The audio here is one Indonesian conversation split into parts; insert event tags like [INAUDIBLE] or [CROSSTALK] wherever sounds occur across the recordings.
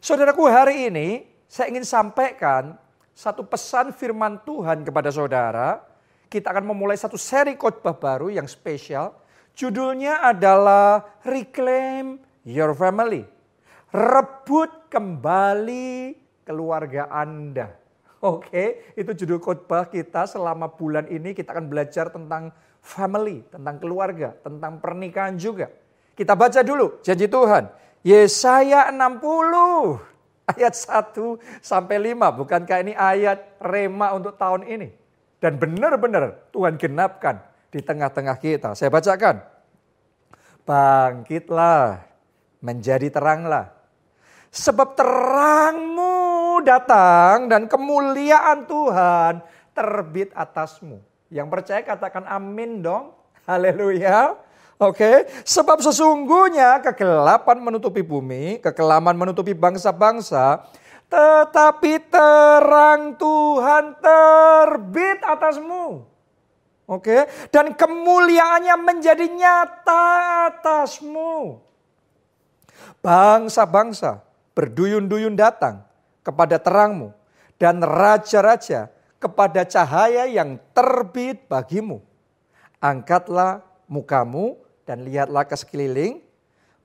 Saudaraku, hari ini saya ingin sampaikan satu pesan firman Tuhan kepada saudara. Kita akan memulai satu seri khotbah baru yang spesial. Judulnya adalah Reclaim Your Family. Rebut kembali keluarga Anda. [LAUGHS] Oke, itu judul khotbah kita selama bulan ini kita akan belajar tentang family, tentang keluarga, tentang pernikahan juga. Kita baca dulu janji Tuhan. Yesaya 60 ayat 1 sampai 5. Bukankah ini ayat rema untuk tahun ini? Dan benar-benar Tuhan genapkan di tengah-tengah kita. Saya bacakan. Bangkitlah, menjadi teranglah. Sebab terangmu datang dan kemuliaan Tuhan terbit atasmu. Yang percaya katakan amin dong. Haleluya. Oke, okay? sebab sesungguhnya kegelapan menutupi bumi, kekelaman menutupi bangsa-bangsa, tetapi terang Tuhan terbit atasmu. Oke, okay? dan kemuliaannya menjadi nyata atasmu. Bangsa-bangsa berduyun-duyun datang kepada terangmu dan raja-raja kepada cahaya yang terbit bagimu. Angkatlah mukamu dan lihatlah ke sekeliling,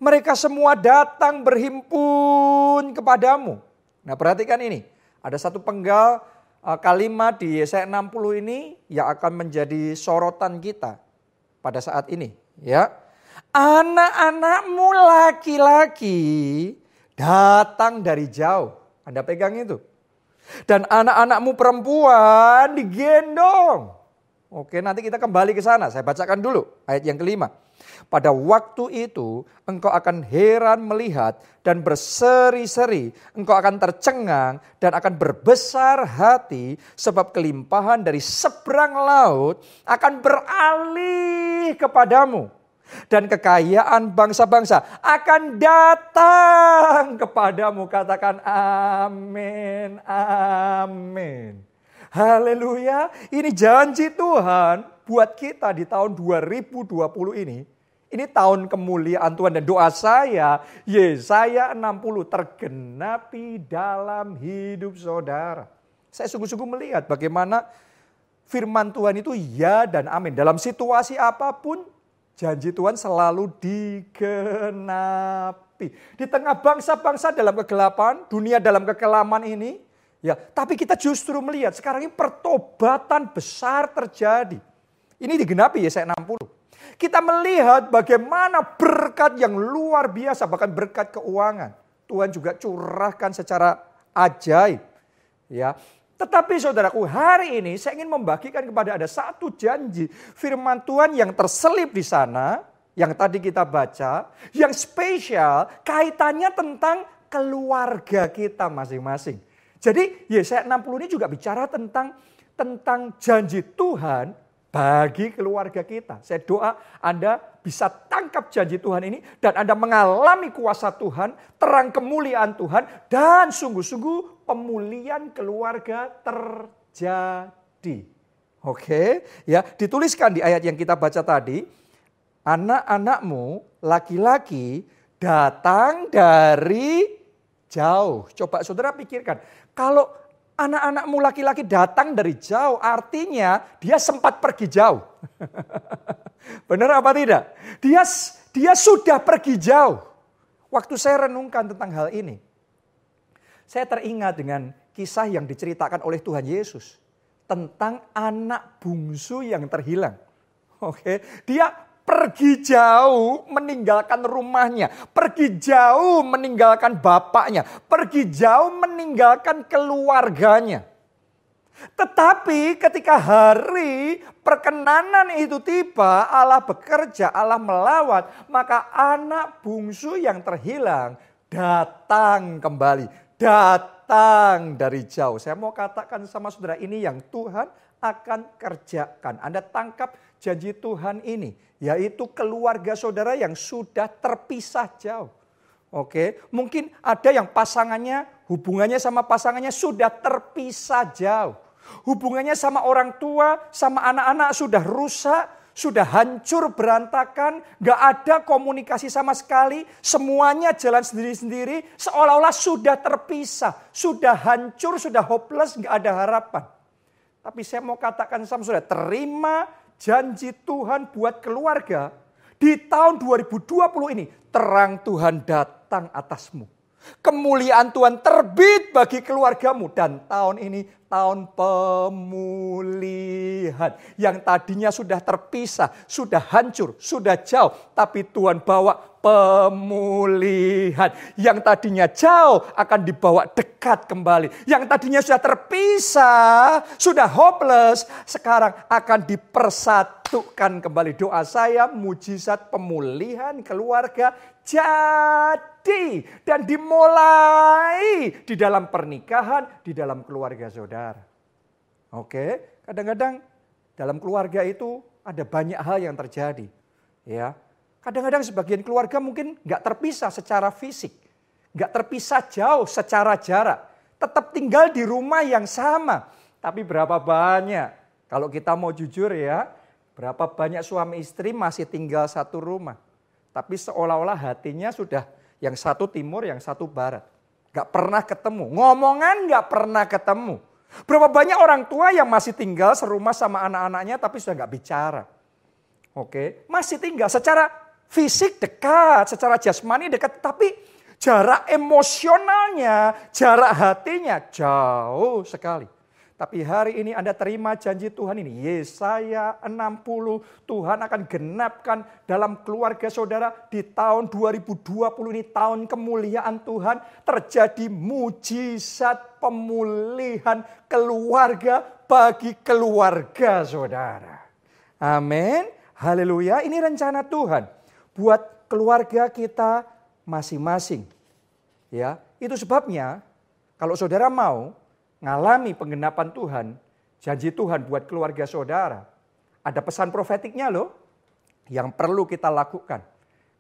mereka semua datang berhimpun kepadamu. Nah perhatikan ini, ada satu penggal uh, kalimat di Yesaya 60 ini yang akan menjadi sorotan kita pada saat ini. Ya, Anak-anakmu laki-laki datang dari jauh. Anda pegang itu. Dan anak-anakmu perempuan digendong. Oke, nanti kita kembali ke sana. Saya bacakan dulu ayat yang kelima. Pada waktu itu engkau akan heran melihat dan berseri-seri. Engkau akan tercengang dan akan berbesar hati sebab kelimpahan dari seberang laut akan beralih kepadamu. Dan kekayaan bangsa-bangsa akan datang kepadamu. Katakan amin, amin. Haleluya. Ini janji Tuhan buat kita di tahun 2020 ini. Ini tahun kemuliaan Tuhan dan doa saya, Yesaya 60 tergenapi dalam hidup saudara. Saya sungguh-sungguh melihat bagaimana firman Tuhan itu ya dan amin. Dalam situasi apa pun, janji Tuhan selalu digenapi. Di tengah bangsa-bangsa dalam kegelapan, dunia dalam kekelaman ini, Ya, tapi kita justru melihat sekarang ini pertobatan besar terjadi. Ini digenapi ya saya 60. Kita melihat bagaimana berkat yang luar biasa, bahkan berkat keuangan. Tuhan juga curahkan secara ajaib. Ya, tetapi saudaraku hari ini saya ingin membagikan kepada ada satu janji firman Tuhan yang terselip di sana. Yang tadi kita baca. Yang spesial kaitannya tentang keluarga kita masing-masing. Jadi Yesaya 60 ini juga bicara tentang tentang janji Tuhan bagi keluarga kita. Saya doa Anda bisa tangkap janji Tuhan ini dan Anda mengalami kuasa Tuhan, terang kemuliaan Tuhan dan sungguh-sungguh pemulihan keluarga terjadi. Oke, ya dituliskan di ayat yang kita baca tadi, anak-anakmu laki-laki datang dari jauh. Coba saudara pikirkan, kalau anak-anakmu laki-laki datang dari jauh, artinya dia sempat pergi jauh. [LAUGHS] Benar apa tidak? Dia dia sudah pergi jauh. Waktu saya renungkan tentang hal ini, saya teringat dengan kisah yang diceritakan oleh Tuhan Yesus tentang anak bungsu yang terhilang. Oke, dia pergi jauh meninggalkan rumahnya, pergi jauh meninggalkan bapaknya, pergi jauh meninggalkan keluarganya. Tetapi ketika hari perkenanan itu tiba, Allah bekerja, Allah melawat, maka anak bungsu yang terhilang datang kembali, datang dari jauh. Saya mau katakan sama saudara ini yang Tuhan akan kerjakan. Anda tangkap janji Tuhan ini, yaitu keluarga saudara yang sudah terpisah jauh. Oke, mungkin ada yang pasangannya, hubungannya sama pasangannya sudah terpisah jauh. Hubungannya sama orang tua, sama anak-anak sudah rusak, sudah hancur berantakan, gak ada komunikasi sama sekali, semuanya jalan sendiri-sendiri, seolah-olah sudah terpisah, sudah hancur, sudah hopeless, gak ada harapan. Tapi saya mau katakan sama saudara, terima janji Tuhan buat keluarga. Di tahun 2020 ini, terang Tuhan datang atasmu. Kemuliaan Tuhan terbit bagi keluargamu dan tahun ini tahun pemulihan. Yang tadinya sudah terpisah, sudah hancur, sudah jauh. Tapi Tuhan bawa pemulihan. Yang tadinya jauh akan dibawa dekat kembali. Yang tadinya sudah terpisah, sudah hopeless. Sekarang akan dipersatukan kembali. Doa saya mujizat pemulihan keluarga jadi dan dimulai di dalam pernikahan, di dalam keluarga saudara. Oke, kadang-kadang dalam keluarga itu ada banyak hal yang terjadi. Ya, kadang-kadang sebagian keluarga mungkin nggak terpisah secara fisik, nggak terpisah jauh secara jarak, tetap tinggal di rumah yang sama. Tapi berapa banyak? Kalau kita mau jujur ya, berapa banyak suami istri masih tinggal satu rumah? Tapi seolah-olah hatinya sudah yang satu timur, yang satu barat. Gak pernah ketemu. Ngomongan gak pernah ketemu. Berapa banyak orang tua yang masih tinggal serumah sama anak-anaknya tapi sudah gak bicara. Oke, masih tinggal secara fisik dekat, secara jasmani dekat, tapi jarak emosionalnya, jarak hatinya jauh sekali. Tapi hari ini Anda terima janji Tuhan ini. Yesaya 60 Tuhan akan genapkan dalam keluarga saudara di tahun 2020 ini tahun kemuliaan Tuhan. Terjadi mujizat pemulihan keluarga bagi keluarga saudara. Amin. Haleluya. Ini rencana Tuhan buat keluarga kita masing-masing. Ya, itu sebabnya kalau saudara mau ngalami penggenapan Tuhan, janji Tuhan buat keluarga saudara, ada pesan profetiknya loh yang perlu kita lakukan.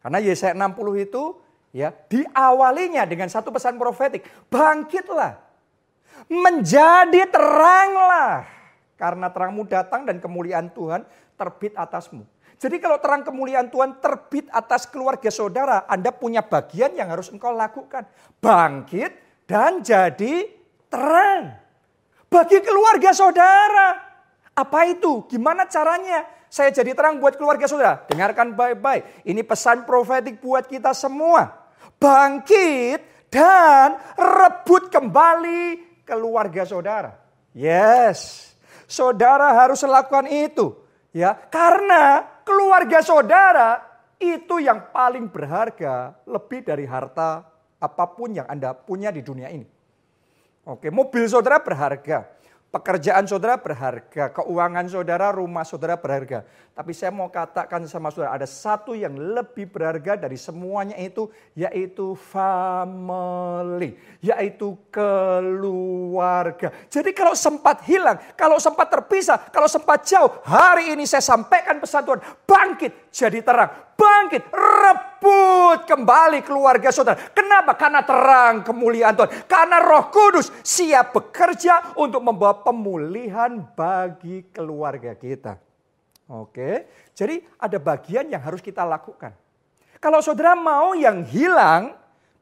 Karena Yesaya 60 itu ya diawalinya dengan satu pesan profetik, bangkitlah, menjadi teranglah, karena terangmu datang dan kemuliaan Tuhan terbit atasmu. Jadi kalau terang kemuliaan Tuhan terbit atas keluarga saudara, Anda punya bagian yang harus engkau lakukan. Bangkit dan jadi terang bagi keluarga saudara. Apa itu? Gimana caranya? Saya jadi terang buat keluarga saudara. Dengarkan baik-baik. Ini pesan profetik buat kita semua. Bangkit dan rebut kembali keluarga saudara. Yes. Saudara harus lakukan itu. Ya, karena keluarga saudara itu yang paling berharga lebih dari harta apa pun yang Anda punya di dunia ini. Oke, mobil saudara berharga. Pekerjaan saudara berharga, keuangan saudara, rumah saudara berharga. Tapi saya mau katakan sama saudara, ada satu yang lebih berharga dari semuanya itu, yaitu family, yaitu keluarga. Jadi kalau sempat hilang, kalau sempat terpisah, kalau sempat jauh, hari ini saya sampaikan pesan Tuhan, bangkit jadi terang bangkit, rebut kembali keluarga saudara. Kenapa? Karena terang kemuliaan Tuhan. Karena roh kudus siap bekerja untuk membawa pemulihan bagi keluarga kita. Oke, jadi ada bagian yang harus kita lakukan. Kalau saudara mau yang hilang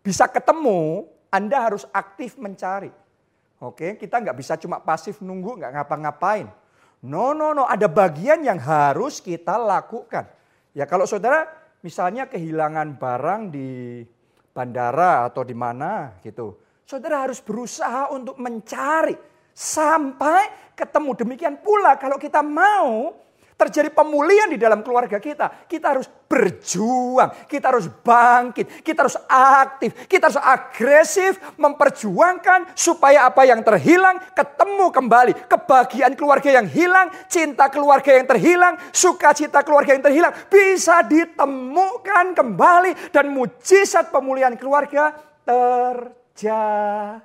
bisa ketemu, Anda harus aktif mencari. Oke, kita nggak bisa cuma pasif nunggu, nggak ngapa-ngapain. No, no, no. Ada bagian yang harus kita lakukan. Ya kalau saudara misalnya kehilangan barang di bandara atau di mana gitu. Saudara harus berusaha untuk mencari sampai ketemu. Demikian pula kalau kita mau terjadi pemulihan di dalam keluarga kita, kita harus berjuang, kita harus bangkit, kita harus aktif, kita harus agresif memperjuangkan supaya apa yang terhilang ketemu kembali. Kebahagiaan keluarga yang hilang, cinta keluarga yang terhilang, sukacita keluarga yang terhilang bisa ditemukan kembali dan mujizat pemulihan keluarga terjadi.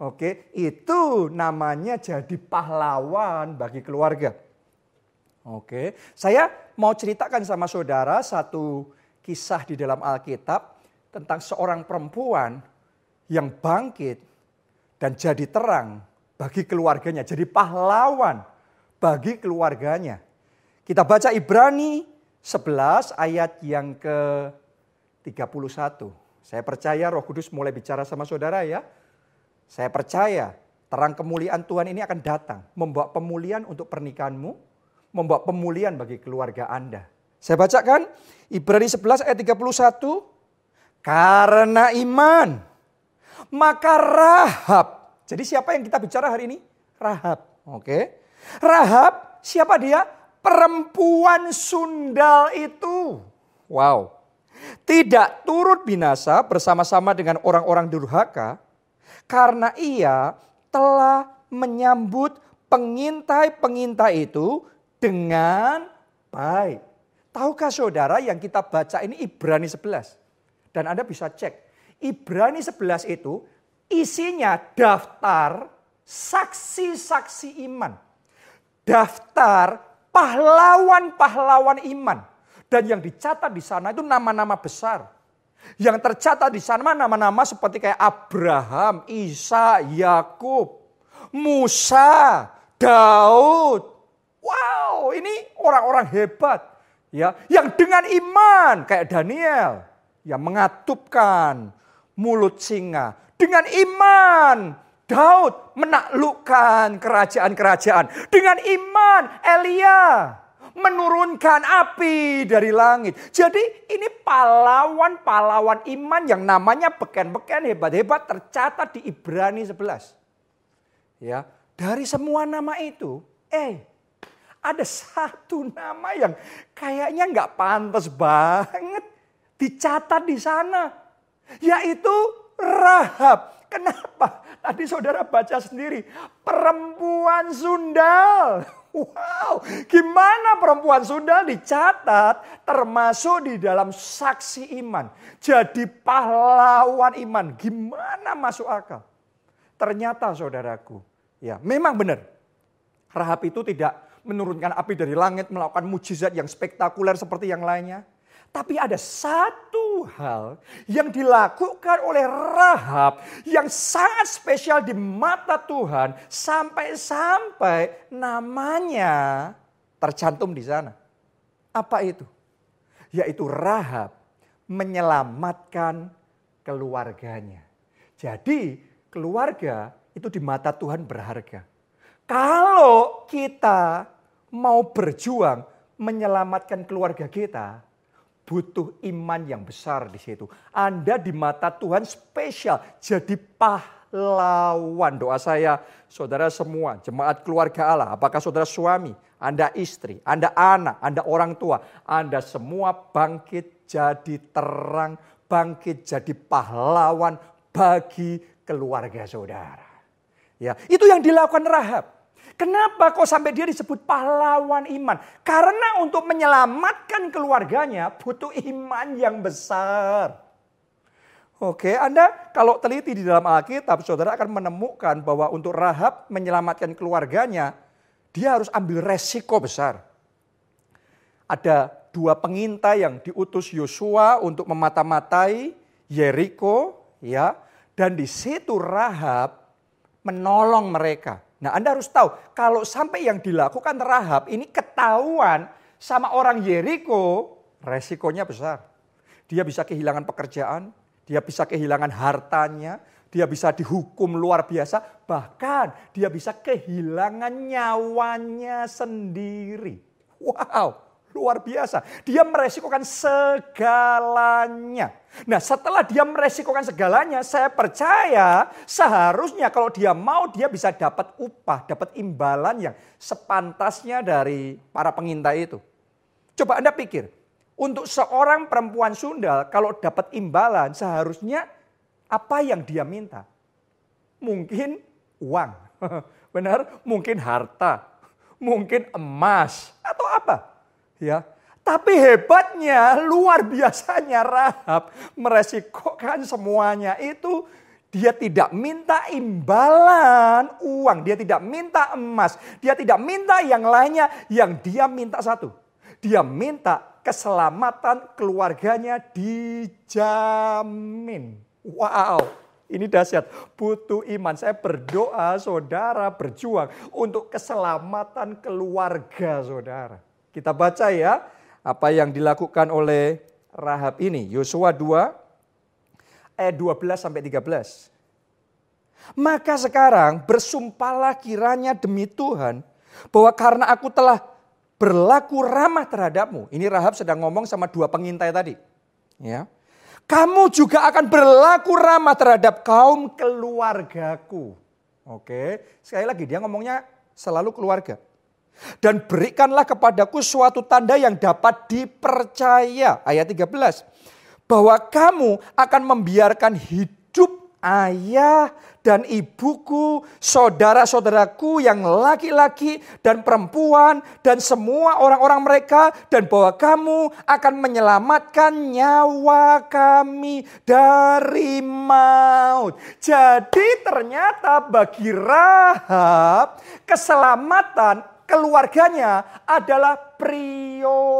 Oke, itu namanya jadi pahlawan bagi keluarga. Oke, saya mau ceritakan sama saudara satu kisah di dalam Alkitab tentang seorang perempuan yang bangkit dan jadi terang bagi keluarganya, jadi pahlawan bagi keluarganya. Kita baca Ibrani 11 ayat yang ke 31. Saya percaya Roh Kudus mulai bicara sama saudara ya. Saya percaya terang kemuliaan Tuhan ini akan datang. Membawa pemulihan untuk pernikahanmu. Membawa pemulihan bagi keluarga Anda. Saya bacakan Ibrani 11 ayat 31. Karena iman. Maka Rahab. Jadi siapa yang kita bicara hari ini? Rahab. Oke. Rahab siapa dia? Perempuan sundal itu. Wow. Tidak turut binasa bersama-sama dengan orang-orang durhaka. Karena ia telah menyambut pengintai-pengintai itu dengan baik. Tahukah saudara yang kita baca ini Ibrani 11. Dan Anda bisa cek. Ibrani 11 itu isinya daftar saksi-saksi iman. Daftar pahlawan-pahlawan iman. Dan yang dicatat di sana itu nama-nama besar. Yang tercatat di sana nama-nama seperti kayak Abraham, Isa, Yakub, Musa, Daud. Wow, ini orang-orang hebat ya yang dengan iman kayak Daniel yang mengatupkan mulut singa dengan iman Daud menaklukkan kerajaan-kerajaan dengan iman Elia menurunkan api dari langit. Jadi ini pahlawan-pahlawan iman yang namanya beken-beken hebat-hebat tercatat di Ibrani 11. Ya, dari semua nama itu, eh ada satu nama yang kayaknya nggak pantas banget dicatat di sana. Yaitu Rahab. Kenapa? Tadi saudara baca sendiri. Perempuan sundal. Wow, gimana perempuan sundal dicatat termasuk di dalam saksi iman. Jadi pahlawan iman. Gimana masuk akal? Ternyata saudaraku, ya memang benar. Rahab itu tidak menurunkan api dari langit, melakukan mujizat yang spektakuler seperti yang lainnya. Tapi ada satu hal yang dilakukan oleh Rahab yang sangat spesial di mata Tuhan sampai-sampai namanya tercantum di sana. Apa itu? Yaitu Rahab menyelamatkan keluarganya. Jadi keluarga itu di mata Tuhan berharga. Kalau kita mau berjuang menyelamatkan keluarga kita, butuh iman yang besar di situ. Anda di mata Tuhan spesial, jadi pahlawan. Doa saya, saudara semua, jemaat keluarga Allah, apakah saudara suami, Anda istri, Anda anak, Anda orang tua, Anda semua bangkit jadi terang, bangkit jadi pahlawan bagi keluarga saudara. Ya, itu yang dilakukan Rahab. Kenapa kok sampai dia disebut pahlawan iman? Karena untuk menyelamatkan keluarganya butuh iman yang besar. Oke, Anda kalau teliti di dalam Alkitab, saudara akan menemukan bahwa untuk Rahab menyelamatkan keluarganya, dia harus ambil resiko besar. Ada dua pengintai yang diutus Yosua untuk memata-matai Yeriko, ya, dan di situ Rahab menolong mereka. Nah Anda harus tahu, kalau sampai yang dilakukan Rahab ini ketahuan sama orang Yeriko, resikonya besar. Dia bisa kehilangan pekerjaan, dia bisa kehilangan hartanya, dia bisa dihukum luar biasa, bahkan dia bisa kehilangan nyawanya sendiri. Wow, Luar biasa. Dia meresikokan segalanya. Nah setelah dia meresikokan segalanya, saya percaya seharusnya kalau dia mau dia bisa dapat upah, dapat imbalan yang sepantasnya dari para pengintai itu. Coba Anda pikir, untuk seorang perempuan sundal kalau dapat imbalan seharusnya apa yang dia minta? Mungkin uang, [LAUGHS] benar? Mungkin harta, mungkin emas, atau apa? Ya. Tapi hebatnya, luar biasanya Rahab meresikokan semuanya itu dia tidak minta imbalan uang, dia tidak minta emas, dia tidak minta yang lainnya, yang dia minta satu. Dia minta keselamatan keluarganya dijamin. Wow, ini dahsyat. Butuh iman. Saya berdoa saudara berjuang untuk keselamatan keluarga saudara. Kita baca ya apa yang dilakukan oleh Rahab ini. Yosua 2 ayat 12 sampai 13. Maka sekarang bersumpahlah kiranya demi Tuhan bahwa karena aku telah berlaku ramah terhadapmu. Ini Rahab sedang ngomong sama dua pengintai tadi. Ya. Kamu juga akan berlaku ramah terhadap kaum keluargaku. Oke, sekali lagi dia ngomongnya selalu keluarga. Dan berikanlah kepadaku suatu tanda yang dapat dipercaya. Ayat 13. Bahwa kamu akan membiarkan hidup ayah dan ibuku, saudara-saudaraku yang laki-laki dan perempuan dan semua orang-orang mereka dan bahwa kamu akan menyelamatkan nyawa kami dari maut. Jadi ternyata bagi Rahab keselamatan keluarganya adalah prioritas.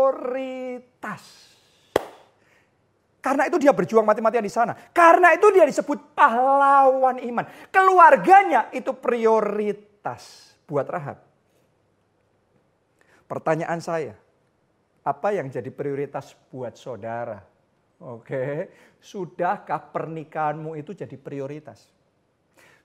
Karena itu dia berjuang mati-matian di sana. Karena itu dia disebut pahlawan iman. Keluarganya itu prioritas buat Rahab. Pertanyaan saya, apa yang jadi prioritas buat saudara? Oke, sudahkah pernikahanmu itu jadi prioritas?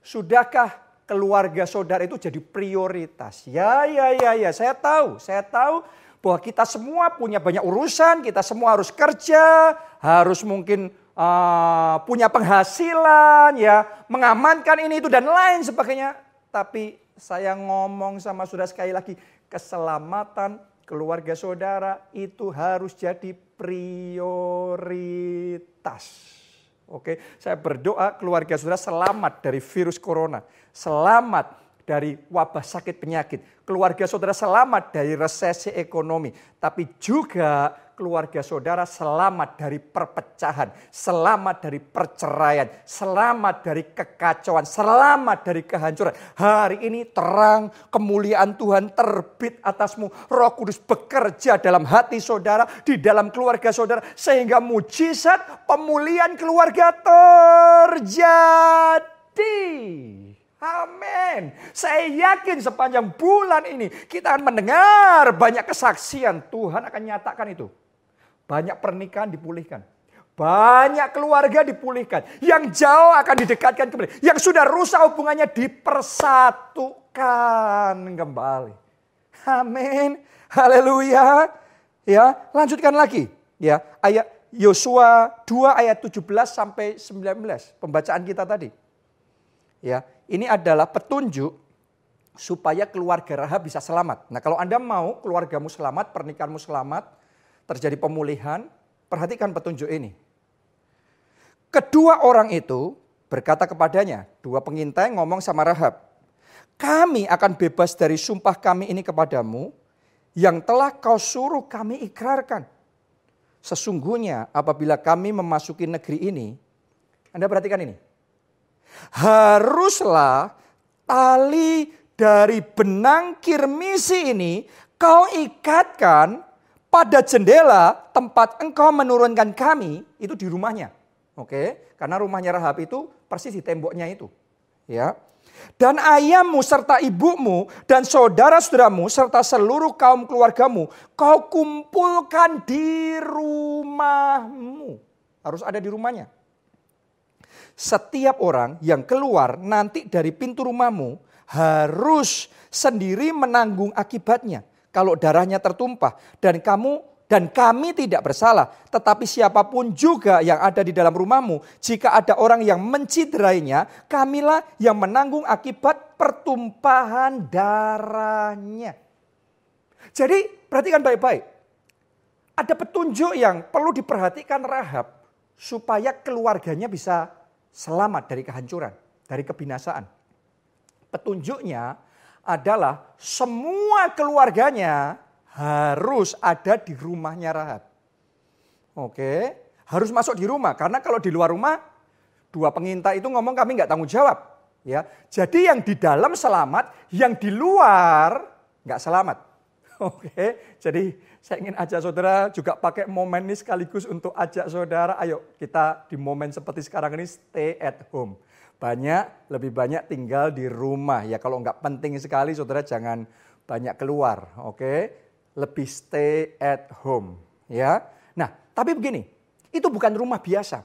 Sudahkah keluarga saudara itu jadi prioritas? Ya, ya, ya, ya, saya tahu, saya tahu bahwa kita semua punya banyak urusan, kita semua harus kerja, harus mungkin uh, punya penghasilan, ya, mengamankan ini itu dan lain sebagainya. Tapi saya ngomong sama saudara sekali lagi, keselamatan keluarga saudara itu harus jadi prioritas. Oke, saya berdoa keluarga saudara selamat dari virus corona, selamat dari wabah sakit penyakit. Keluarga saudara selamat dari resesi ekonomi. Tapi juga keluarga saudara selamat dari perpecahan. Selamat dari perceraian. Selamat dari kekacauan. Selamat dari kehancuran. Hari ini terang kemuliaan Tuhan terbit atasmu. Roh Kudus bekerja dalam hati saudara. Di dalam keluarga saudara. Sehingga mujizat pemulihan keluarga terjadi. Amin. Saya yakin sepanjang bulan ini kita akan mendengar banyak kesaksian. Tuhan akan nyatakan itu. Banyak pernikahan dipulihkan. Banyak keluarga dipulihkan. Yang jauh akan didekatkan kembali. Yang sudah rusak hubungannya dipersatukan kembali. Amin. Haleluya. Ya, lanjutkan lagi. Ya, ayat Yosua 2 ayat 17 sampai 19 pembacaan kita tadi. Ya, ini adalah petunjuk supaya keluarga Rahab bisa selamat. Nah kalau Anda mau keluargamu selamat, pernikahanmu selamat, terjadi pemulihan, perhatikan petunjuk ini. Kedua orang itu berkata kepadanya, dua pengintai ngomong sama Rahab, kami akan bebas dari sumpah kami ini kepadamu yang telah kau suruh kami ikrarkan. Sesungguhnya apabila kami memasuki negeri ini, Anda perhatikan ini haruslah tali dari benang kirmisi ini kau ikatkan pada jendela tempat engkau menurunkan kami itu di rumahnya. Oke, karena rumahnya Rahab itu persis di temboknya itu. Ya. Dan ayahmu serta ibumu dan saudara-saudaramu serta seluruh kaum keluargamu kau kumpulkan di rumahmu. Harus ada di rumahnya setiap orang yang keluar nanti dari pintu rumahmu harus sendiri menanggung akibatnya. Kalau darahnya tertumpah dan kamu dan kami tidak bersalah, tetapi siapa pun juga yang ada di dalam rumahmu, jika ada orang yang menciderainya, kamilah yang menanggung akibat pertumpahan darahnya. Jadi perhatikan baik-baik. Ada petunjuk yang perlu diperhatikan Rahab supaya keluarganya bisa selamat dari kehancuran, dari kebinasaan. Petunjuknya adalah semua keluarganya harus ada di rumahnya Rahab. Oke, harus masuk di rumah karena kalau di luar rumah dua pengintai itu ngomong kami nggak tanggung jawab. Ya, jadi yang di dalam selamat, yang di luar nggak selamat. [LAUGHS] Oke, jadi saya ingin ajak saudara juga pakai momen ini sekaligus untuk ajak saudara, ayo kita di momen seperti sekarang ini stay at home. Banyak, lebih banyak tinggal di rumah. Ya kalau nggak penting sekali saudara jangan banyak keluar, oke. lebih stay at home, ya. Nah, tapi begini, itu bukan rumah biasa.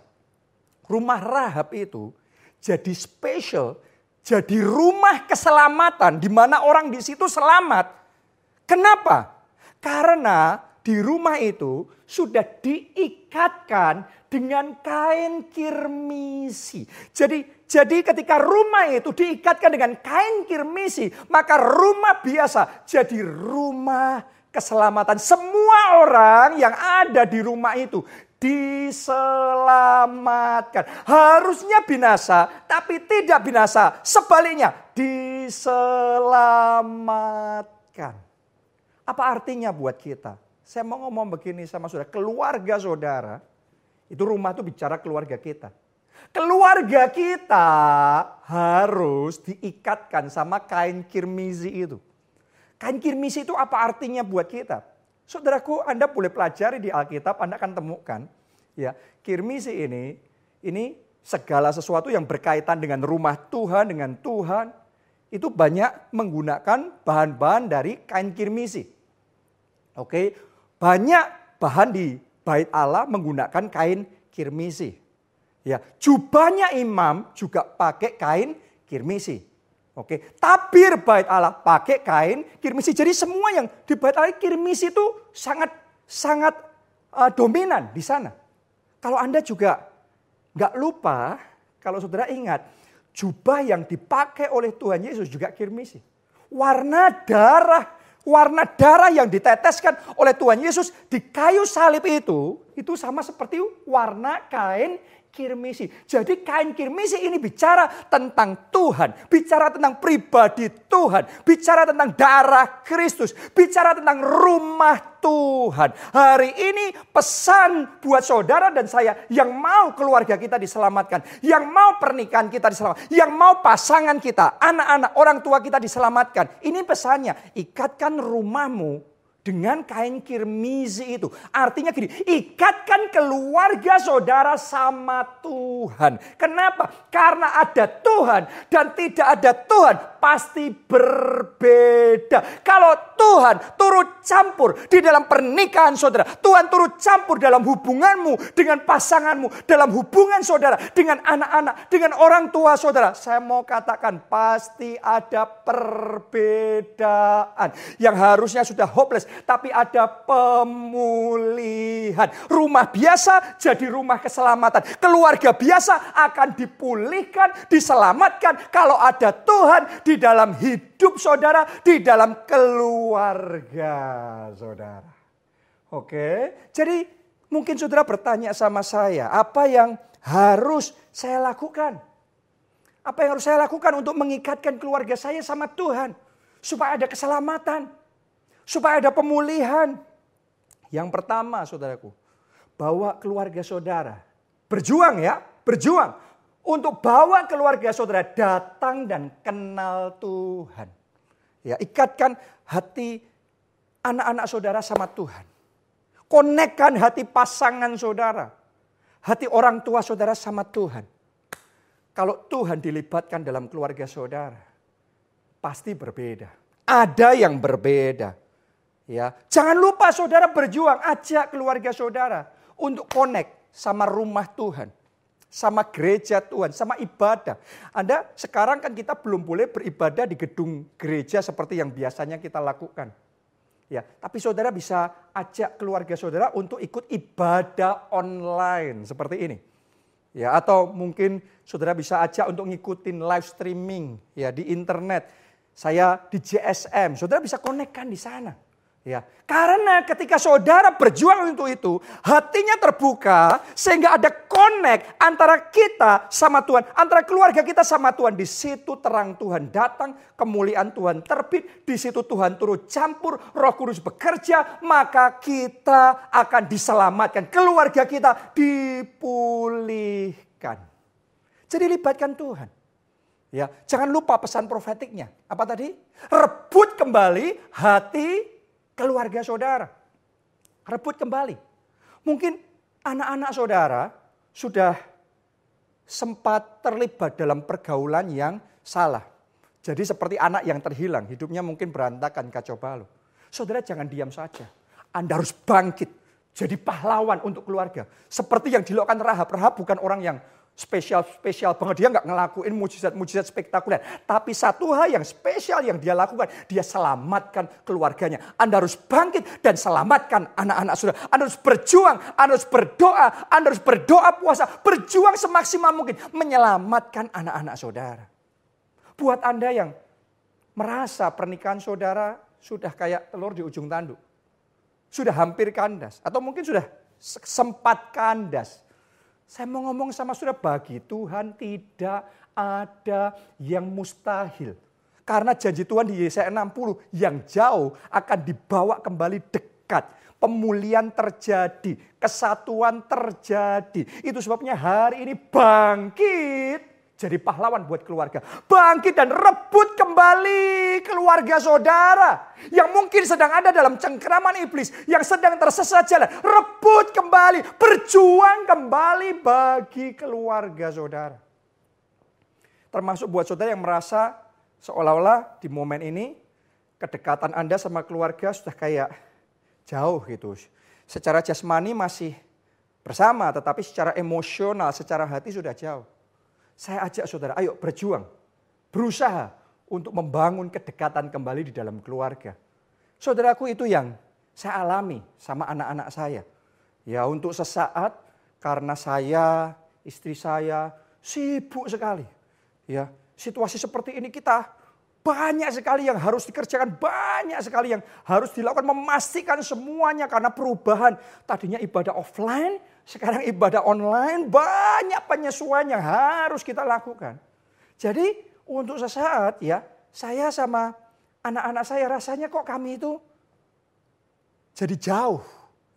Rumah Rahab itu jadi special, jadi rumah keselamatan di mana orang di situ selamat. Kenapa? Karena di rumah itu sudah diikatkan dengan kain kirmisi. Jadi jadi ketika rumah itu diikatkan dengan kain kirmisi, maka rumah biasa jadi rumah keselamatan. Semua orang yang ada di rumah itu diselamatkan. Harusnya binasa, tapi tidak binasa. Sebaliknya, diselamatkan. Apa artinya buat kita? Saya mau ngomong begini sama saudara, keluarga saudara, itu rumah itu bicara keluarga kita. Keluarga kita harus diikatkan sama kain kirmizi itu. Kain kirmizi itu apa artinya buat kita? Saudaraku, Anda boleh pelajari di Alkitab, Anda akan temukan. Ya, kirmizi ini, ini segala sesuatu yang berkaitan dengan rumah Tuhan, dengan Tuhan, itu banyak menggunakan bahan-bahan dari kain kirmizi. Oke, banyak bahan di bait Allah menggunakan kain kirmizi. Ya, jubahnya imam juga pakai kain kirmisi. Oke, tabir bait Allah pakai kain kirmisi. Jadi semua yang di bait Allah kirmisi itu sangat sangat uh, dominan di sana. Kalau Anda juga nggak lupa, kalau saudara ingat, jubah yang dipakai oleh Tuhan Yesus juga kirmisi. Warna darah, warna darah yang diteteskan oleh Tuhan Yesus di kayu salib itu, itu sama seperti warna kain kirmisi. Jadi kain kirmisi ini bicara tentang Tuhan, bicara tentang pribadi Tuhan, bicara tentang darah Kristus, bicara tentang rumah Tuhan. Hari ini pesan buat saudara dan saya yang mau keluarga kita diselamatkan, yang mau pernikahan kita diselamatkan, yang mau pasangan kita, anak-anak, orang tua kita diselamatkan. Ini pesannya, ikatkan rumahmu dengan kain kirmizi itu. Artinya gini, ikatkan keluarga saudara sama Tuhan. Kenapa? Karena ada Tuhan dan tidak ada Tuhan pasti berbeda. Kalau Tuhan turut campur di dalam pernikahan saudara, Tuhan turut campur dalam hubunganmu dengan pasanganmu, dalam hubungan saudara dengan anak-anak, dengan orang tua saudara. Saya mau katakan pasti ada perbedaan yang harusnya sudah hopeless, tapi ada pemulihan. Rumah biasa jadi rumah keselamatan. Keluarga biasa akan dipulihkan, diselamatkan kalau ada Tuhan di dalam hidup saudara, di dalam keluarga saudara. Oke, jadi mungkin saudara bertanya sama saya, apa yang harus saya lakukan? Apa yang harus saya lakukan untuk mengikatkan keluarga saya sama Tuhan? Supaya ada keselamatan, supaya ada pemulihan. Yang pertama saudaraku, bawa keluarga saudara. Berjuang ya, berjuang untuk bawa keluarga saudara datang dan kenal Tuhan. Ya, ikatkan hati anak-anak saudara sama Tuhan. Konekkan hati pasangan saudara. Hati orang tua saudara sama Tuhan. Kalau Tuhan dilibatkan dalam keluarga saudara, pasti berbeda. Ada yang berbeda. Ya, jangan lupa saudara berjuang, ajak keluarga saudara untuk connect sama rumah Tuhan sama gereja Tuhan, sama ibadah. Anda sekarang kan kita belum boleh beribadah di gedung gereja seperti yang biasanya kita lakukan. Ya, tapi saudara bisa ajak keluarga saudara untuk ikut ibadah online seperti ini. Ya, atau mungkin saudara bisa ajak untuk ngikutin live streaming ya di internet. Saya di JSM, saudara bisa konekkan di sana. Ya, karena ketika saudara berjuang untuk itu, hatinya terbuka sehingga ada connect antara kita sama Tuhan, antara keluarga kita sama Tuhan. Di situ terang Tuhan datang, kemuliaan Tuhan terbit, di situ Tuhan turut campur, Roh Kudus bekerja, maka kita akan diselamatkan, keluarga kita dipulihkan. Jadi libatkan Tuhan. Ya, jangan lupa pesan profetiknya. Apa tadi? Rebut kembali hati keluarga saudara. Rebut kembali. Mungkin anak-anak saudara sudah sempat terlibat dalam pergaulan yang salah. Jadi seperti anak yang terhilang, hidupnya mungkin berantakan kacau balau. Saudara jangan diam saja. Anda harus bangkit. Jadi pahlawan untuk keluarga. Seperti yang dilakukan Rahab. Rahab bukan orang yang spesial-spesial banget. Dia nggak ngelakuin mujizat-mujizat spektakuler. Tapi satu hal yang spesial yang dia lakukan, dia selamatkan keluarganya. Anda harus bangkit dan selamatkan anak-anak saudara. Anda harus berjuang, Anda harus berdoa, Anda harus berdoa puasa, berjuang semaksimal mungkin menyelamatkan anak-anak saudara. Buat Anda yang merasa pernikahan saudara sudah kayak telur di ujung tanduk. Sudah hampir kandas atau mungkin sudah sempat kandas saya mau ngomong sama saudara, bagi Tuhan tidak ada yang mustahil. Karena janji Tuhan di Yesaya 60 yang jauh akan dibawa kembali dekat. Pemulihan terjadi, kesatuan terjadi. Itu sebabnya hari ini bangkit jadi pahlawan buat keluarga. Bangkit dan rebut kembali keluarga saudara. Yang mungkin sedang ada dalam cengkeraman iblis. Yang sedang tersesat jalan. Rebut kembali. Berjuang kembali bagi keluarga saudara. Termasuk buat saudara yang merasa seolah-olah di momen ini. Kedekatan Anda sama keluarga sudah kayak jauh gitu. Secara jasmani masih bersama. Tetapi secara emosional, secara hati sudah jauh. Saya ajak saudara, ayo berjuang. Berusaha untuk membangun kedekatan kembali di dalam keluarga. Saudaraku itu yang saya alami sama anak-anak saya. Ya untuk sesaat karena saya, istri saya sibuk sekali. Ya, situasi seperti ini kita banyak sekali yang harus dikerjakan, banyak sekali yang harus dilakukan, memastikan semuanya karena perubahan. Tadinya ibadah offline, sekarang ibadah online, banyak penyesuaian yang harus kita lakukan. Jadi untuk sesaat ya, saya sama anak-anak saya rasanya kok kami itu jadi jauh.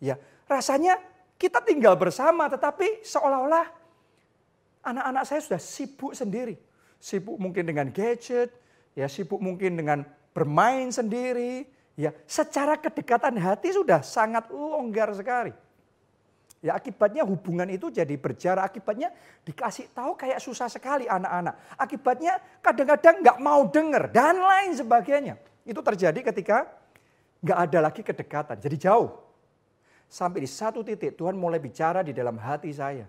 Ya, rasanya kita tinggal bersama tetapi seolah-olah anak-anak saya sudah sibuk sendiri. Sibuk mungkin dengan gadget, ya sibuk mungkin dengan bermain sendiri, ya secara kedekatan hati sudah sangat longgar sekali. Ya akibatnya hubungan itu jadi berjarak, akibatnya dikasih tahu kayak susah sekali anak-anak. Akibatnya kadang-kadang nggak mau dengar dan lain sebagainya. Itu terjadi ketika nggak ada lagi kedekatan, jadi jauh. Sampai di satu titik Tuhan mulai bicara di dalam hati saya.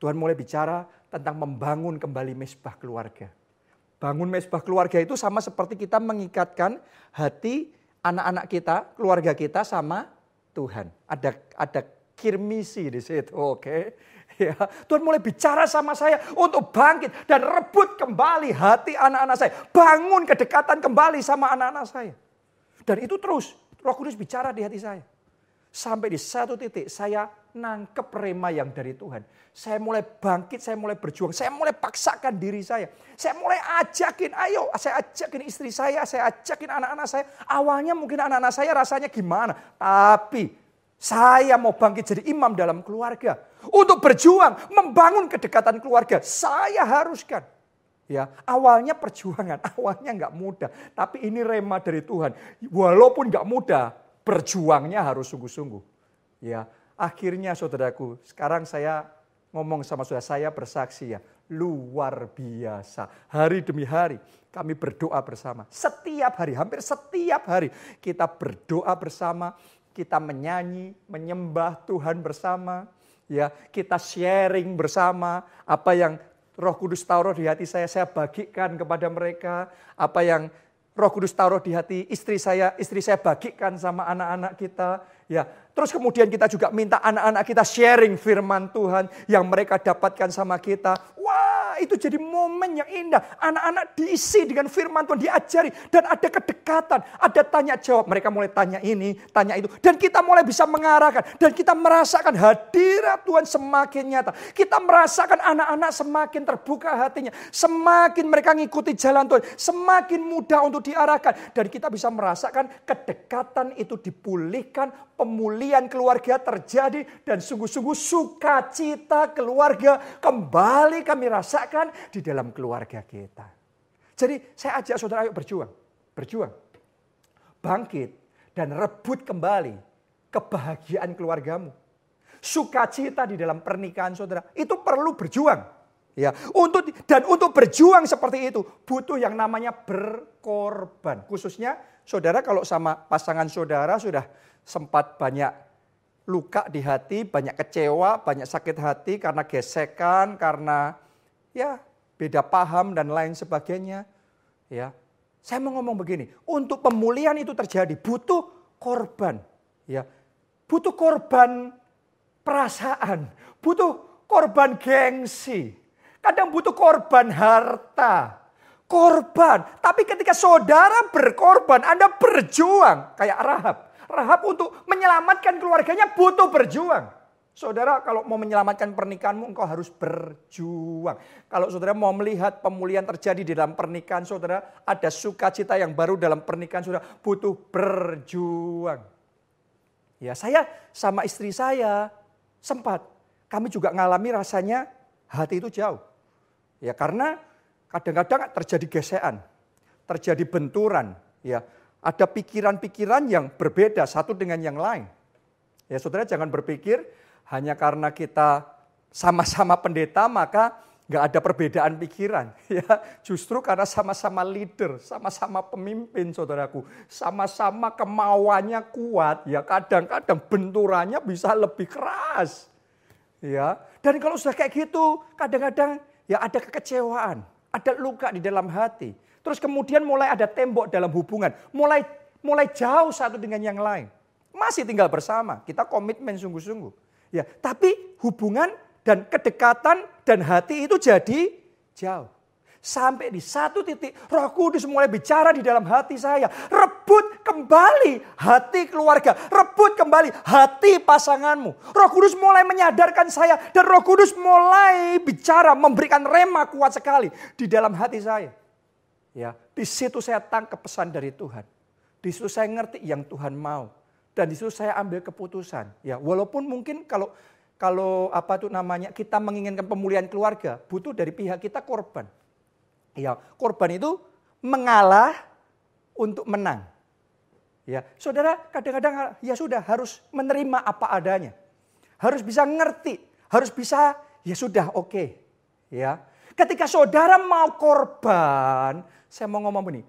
Tuhan mulai bicara tentang membangun kembali mesbah keluarga. Bangun mesbah keluarga itu sama seperti kita mengikatkan hati anak-anak kita, keluarga kita sama Tuhan. Ada ada kirmisi di situ, oke? Okay? [LAUGHS] Ya, Tuhan mulai bicara sama saya untuk bangkit dan rebut kembali hati anak-anak saya. Bangun kedekatan kembali sama anak-anak saya. Dan itu terus Roh Kudus bicara di hati saya. Sampai di satu titik saya nangkep rema yang dari Tuhan. Saya mulai bangkit, saya mulai berjuang, saya mulai paksakan diri saya. Saya mulai ajakin, ayo saya ajakin istri saya, saya ajakin anak-anak saya. Awalnya mungkin anak-anak saya rasanya gimana. Tapi saya mau bangkit jadi imam dalam keluarga. Untuk berjuang, membangun kedekatan keluarga. Saya haruskan. Ya, awalnya perjuangan, [LAUGHS] awalnya nggak mudah. Tapi ini rema dari Tuhan. Walaupun nggak mudah, berjuangnya harus sungguh-sungguh. Ya, akhirnya saudaraku, sekarang saya ngomong sama saudara saya bersaksi ya, luar biasa. Hari demi hari kami berdoa bersama. Setiap hari, hampir setiap hari kita berdoa bersama, kita menyanyi, menyembah Tuhan bersama, ya, kita sharing bersama apa yang Roh Kudus taruh di hati saya, saya bagikan kepada mereka, apa yang Roh Kudus taruh di hati istri saya, istri saya bagikan sama anak-anak kita, ya. Terus kemudian kita juga minta anak-anak kita sharing firman Tuhan yang mereka dapatkan sama kita. Wah, itu jadi momen yang indah. Anak-anak diisi dengan firman Tuhan, diajari dan ada kedekatan, ada tanya jawab. Mereka mulai tanya ini, tanya itu dan kita mulai bisa mengarahkan dan kita merasakan hadirat Tuhan semakin nyata. Kita merasakan anak-anak semakin terbuka hatinya, semakin mereka ngikuti jalan Tuhan, semakin mudah untuk diarahkan dan kita bisa merasakan kedekatan itu dipulihkan, pemulihan keluarga terjadi dan sungguh-sungguh sukacita keluarga kembali kami rasakan di dalam keluarga kita. Jadi saya ajak saudara ayo berjuang, berjuang. Bangkit dan rebut kembali kebahagiaan keluargamu. Sukacita di dalam pernikahan saudara itu perlu berjuang. Ya, untuk dan untuk berjuang seperti itu butuh yang namanya berkorban, khususnya Saudara kalau sama pasangan saudara sudah sempat banyak luka di hati, banyak kecewa, banyak sakit hati karena gesekan, karena ya beda paham dan lain sebagainya. Ya, saya mau ngomong begini, untuk pemulihan itu terjadi butuh korban, ya, butuh korban perasaan, butuh korban gengsi, kadang butuh korban harta, korban. Tapi ketika saudara berkorban, Anda berjuang kayak Rahab. Rahab untuk menyelamatkan keluarganya butuh berjuang. Saudara kalau mau menyelamatkan pernikahanmu engkau harus berjuang. Kalau saudara mau melihat pemulihan terjadi di dalam pernikahan saudara, ada sukacita yang baru dalam pernikahan saudara, butuh berjuang. Ya saya sama istri saya sempat, kami juga ngalami rasanya hati itu jauh. Ya karena kadang-kadang terjadi gesekan, terjadi benturan, ya. Ada pikiran-pikiran yang berbeda satu dengan yang lain. Ya saudara jangan berpikir hanya karena kita sama-sama pendeta maka nggak ada perbedaan pikiran. [LAUGHS] Ya justru karena sama-sama leader sama-sama pemimpin saudaraku. Sama-sama kemauannya kuat ya kadang-kadang benturannya bisa lebih keras. Ya dan kalau sudah kayak gitu kadang-kadang ya ada kekecewaan ada luka di dalam hati terus kemudian mulai ada tembok dalam hubungan mulai mulai jauh satu dengan yang lain masih tinggal bersama kita komitmen sungguh-sungguh Ya, tapi hubungan dan kedekatan dan hati itu jadi jauh. Sampai di satu titik roh kudus mulai bicara di dalam hati saya. Rebut kembali hati keluarga. Rebut kembali hati pasanganmu. Roh kudus mulai menyadarkan saya. Dan roh kudus mulai bicara memberikan rema kuat sekali di dalam hati saya. Ya, di situ saya tangkap pesan dari Tuhan. Di situ saya ngerti yang Tuhan mau dan di situ saya ambil keputusan. Ya, walaupun mungkin kalau kalau apa tuh namanya kita menginginkan pemulihan keluarga, butuh dari pihak kita korban. Ya, korban itu mengalah untuk menang. Ya, saudara kadang-kadang ya sudah harus menerima apa adanya. Harus bisa ngerti, harus bisa ya sudah oke. Okay. Ya. Ketika saudara mau korban, saya mau ngomong begini,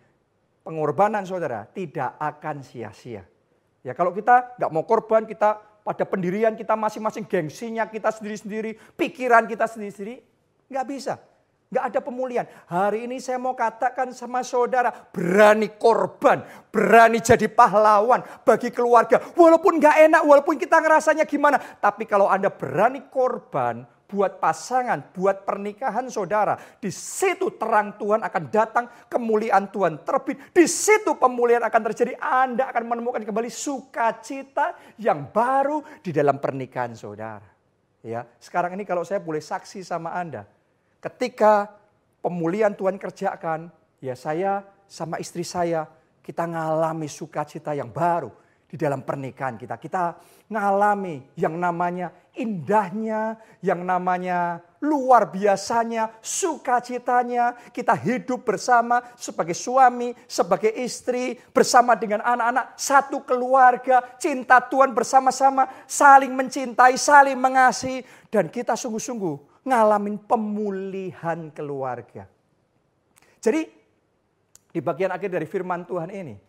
pengorbanan saudara tidak akan sia-sia. Ya kalau kita nggak mau korban, kita pada pendirian kita masing-masing, gengsinya kita sendiri-sendiri, pikiran kita sendiri-sendiri, nggak bisa. Nggak ada pemulihan. Hari ini saya mau katakan sama saudara, berani korban, berani jadi pahlawan bagi keluarga. Walaupun nggak enak, walaupun kita ngerasanya gimana. Tapi kalau Anda berani korban, buat pasangan, buat pernikahan saudara. Di situ terang Tuhan akan datang, kemuliaan Tuhan terbit. Di situ pemulihan akan terjadi. Anda akan menemukan kembali sukacita yang baru di dalam pernikahan saudara. Ya, sekarang ini kalau saya boleh saksi sama Anda, ketika pemulihan Tuhan kerjakan, ya saya sama istri saya kita ngalami sukacita yang baru di dalam pernikahan kita. Kita ngalami yang namanya indahnya, yang namanya luar biasanya, sukacitanya. Kita hidup bersama sebagai suami, sebagai istri, bersama dengan anak-anak, satu keluarga, cinta Tuhan bersama-sama, saling mencintai, saling mengasihi. Dan kita sungguh-sungguh ngalamin pemulihan keluarga. Jadi di bagian akhir dari firman Tuhan ini,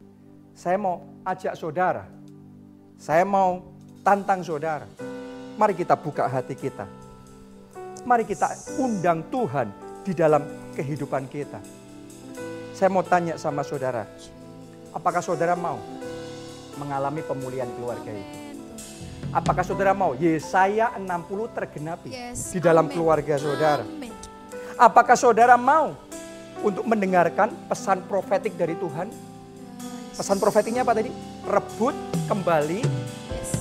saya mau ajak saudara, saya mau tantang saudara. Mari kita buka hati kita. Mari kita undang Tuhan di dalam kehidupan kita. Saya mau tanya sama saudara, apakah saudara mau mengalami pemulihan keluarga itu? Apakah saudara mau Yesaya 60 tergenapi yes, di dalam amen. keluarga saudara? Amen. Apakah saudara mau untuk mendengarkan pesan profetik dari Tuhan? Pesan profetiknya apa tadi? Rebut kembali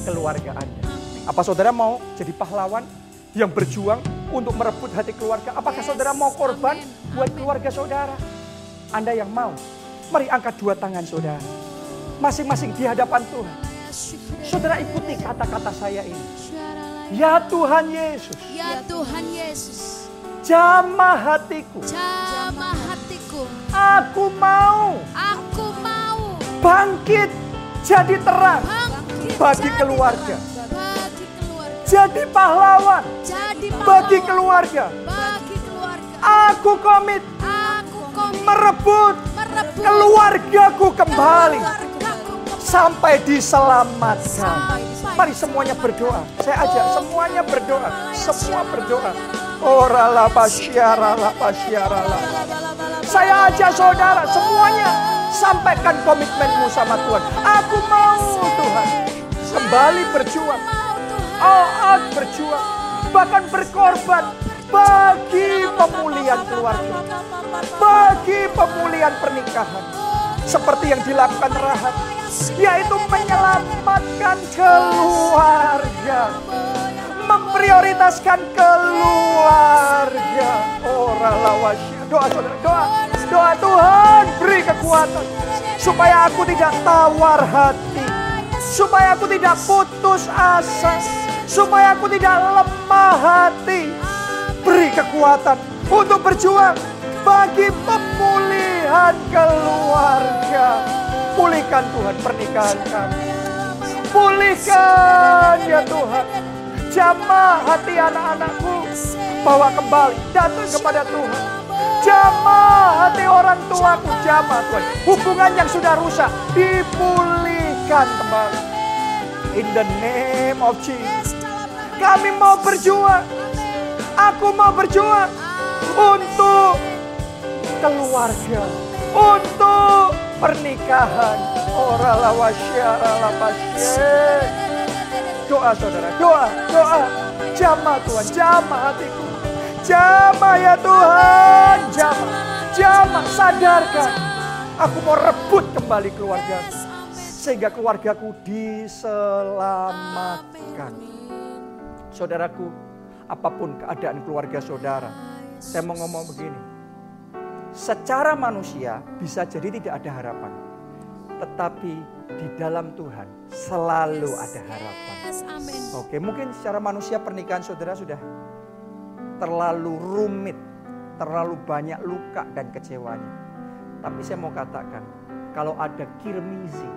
keluarga Anda. Apa saudara mau jadi pahlawan yang berjuang untuk merebut hati keluarga? Apakah saudara mau korban buat keluarga saudara? Anda yang mau, mari angkat dua tangan saudara. Masing-masing di hadapan Tuhan. Saudara ikuti kata-kata saya ini. Ya Tuhan Yesus. Ya Tuhan Yesus. Jamah hatiku. Jamah hatiku. Aku mau. Aku bangkit jadi terang bangkit bagi jadi keluarga. Bagi keluarga. Jadi pahlawan. Jadi pahlawan bagi keluarga. Bagi keluarga. Aku komit. Aku komit merebut, merebut Rebut keluargaku kembali keluargaku sampai diselamatkan. Sampai. Mari semuanya berdoa. Saya ajak semuanya berdoa. Semua berdoa. Ora la pasyara la pasyara la. Saya ajak saudara semuanya sampaikan komitmenmu sama Tuhan. Aku mau Tuhan kembali berjuang. All out berjuang. Bahkan berkorban bagi pemulihan keluarga. Bagi pemulihan pernikahan. Seperti yang dilakukan Rahab. Yaitu menyelamatkan keluarga. Memprioritaskan keluarga. Ora lawasya. Doa saudara, doa. Doa Tuhan beri kekuatan. Supaya aku tidak tawar hati. Supaya aku tidak putus asa. Supaya aku tidak lemah hati. Beri kekuatan untuk berjuang bagi pemulihan keluarga. Pulihkan Tuhan pernikahan kami. Pulihkan ya Tuhan. Jamah hati anak-anakku. Bawa kembali. Datang kepada Tuhan. Jamah hati orang tuaku. Jamah Tuhan. Hubungan yang sudah rusak. Dipulihkan kembali. In the name of Jesus. Kami mau berjuang. Aku mau berjuang. Untuk keluarga. Untuk pernikahan. Ora lawasya. Doa saudara, doa, doa. Jamah Tuhan, jamah hatiku. Jamah ya Tuhan, jamah. Jamah, sadarkan. Aku mau rebut kembali keluarga. Sehingga keluargaku diselamatkan. Saudaraku, apa pun keadaan keluarga saudara. Saya mau ngomong begini. Secara manusia bisa jadi tidak ada harapan. Tetapi di dalam Tuhan selalu ada harapan. Oke, mungkin secara manusia pernikahan saudara sudah terlalu rumit, terlalu banyak luka dan kecewanya. Tapi saya mau katakan, kalau ada kirmizi,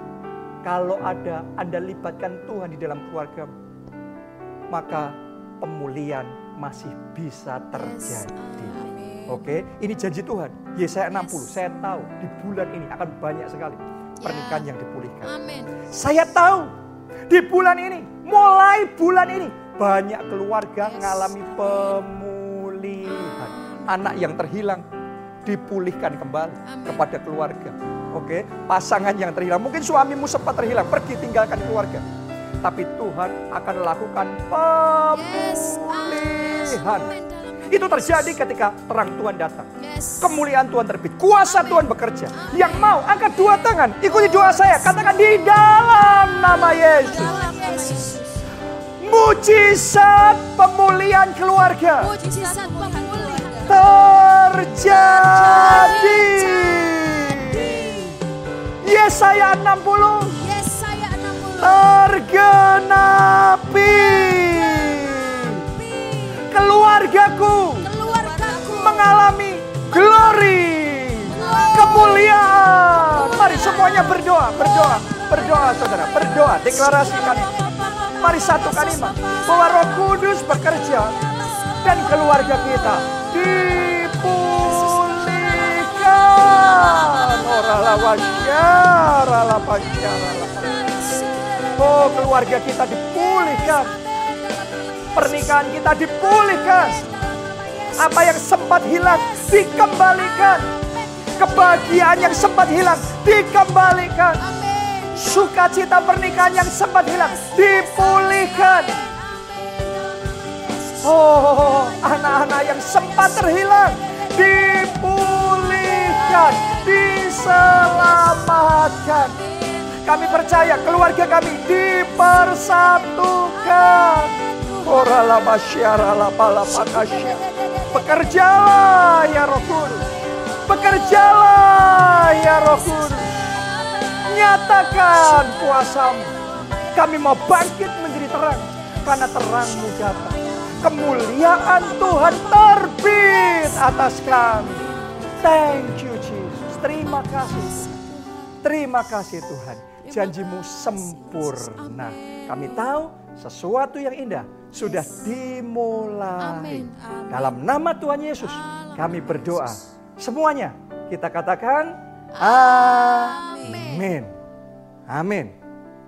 kalau ada Anda libatkan Tuhan di dalam keluarga, maka pemulihan masih bisa terjadi. Oke, ini janji Tuhan. Yesaya 60, saya tahu di bulan ini akan banyak sekali pernikahan yang dipulihkan. Amin. Saya tahu di bulan ini, mulai bulan ini banyak keluarga mengalami pemulihan. Anak yang terhilang dipulihkan kembali Amin. kepada keluarga. Oke, pasangan yang terhilang, mungkin suamimu sempat terhilang, pergi tinggalkan keluarga. Tapi Tuhan akan lakukan pemulihan. Itu terjadi ketika terang Tuhan datang. Kemuliaan Tuhan terbit. Kuasa Tuhan bekerja. Yang mau angkat dua tangan. Ikuti doa saya. Katakan di dalam nama Yesus. Dalam Yesus. Mujizat pemulihan keluarga Mujizat pemulihan. terjadi. Yesaya 60 Yesaya 60. tergenapi. Keluargaku Keluargaku. mengalami glory, kemuliaan. Mari semuanya berdoa, berdoa, berdoa saudara, berdoa, deklarasikan. Mari satukan iman bahwa Roh Kudus bekerja dan keluarga kita dipulihkan. Oh keluarga kita dipulihkan. Pernikahan kita dipulihkan. Apa yang sempat hilang dikembalikan. Kebahagiaan yang sempat hilang dikembalikan. Sukacita pernikahan yang sempat hilang dipulihkan. Oh, anak-anak yang sempat terhilang dipulihkan, diselamatkan. Kami percaya keluarga kami dipersatukan. Orala masyara la pala pakasya. Bekerjalah ya Roh Kudus. Bekerjalah ya Roh Kudus. Nyatakan kuasamu. Kami mau bangkit menjadi terang. Karena terangmu datang. Kemuliaan Tuhan terbit atas kami. Thank you Jesus. Terima kasih. Terima kasih Tuhan. Janjimu sempurna. Kami tahu sesuatu yang indah sudah dimulai. Dalam nama Tuhan Yesus kami berdoa. Semuanya kita katakan Amin. Amin.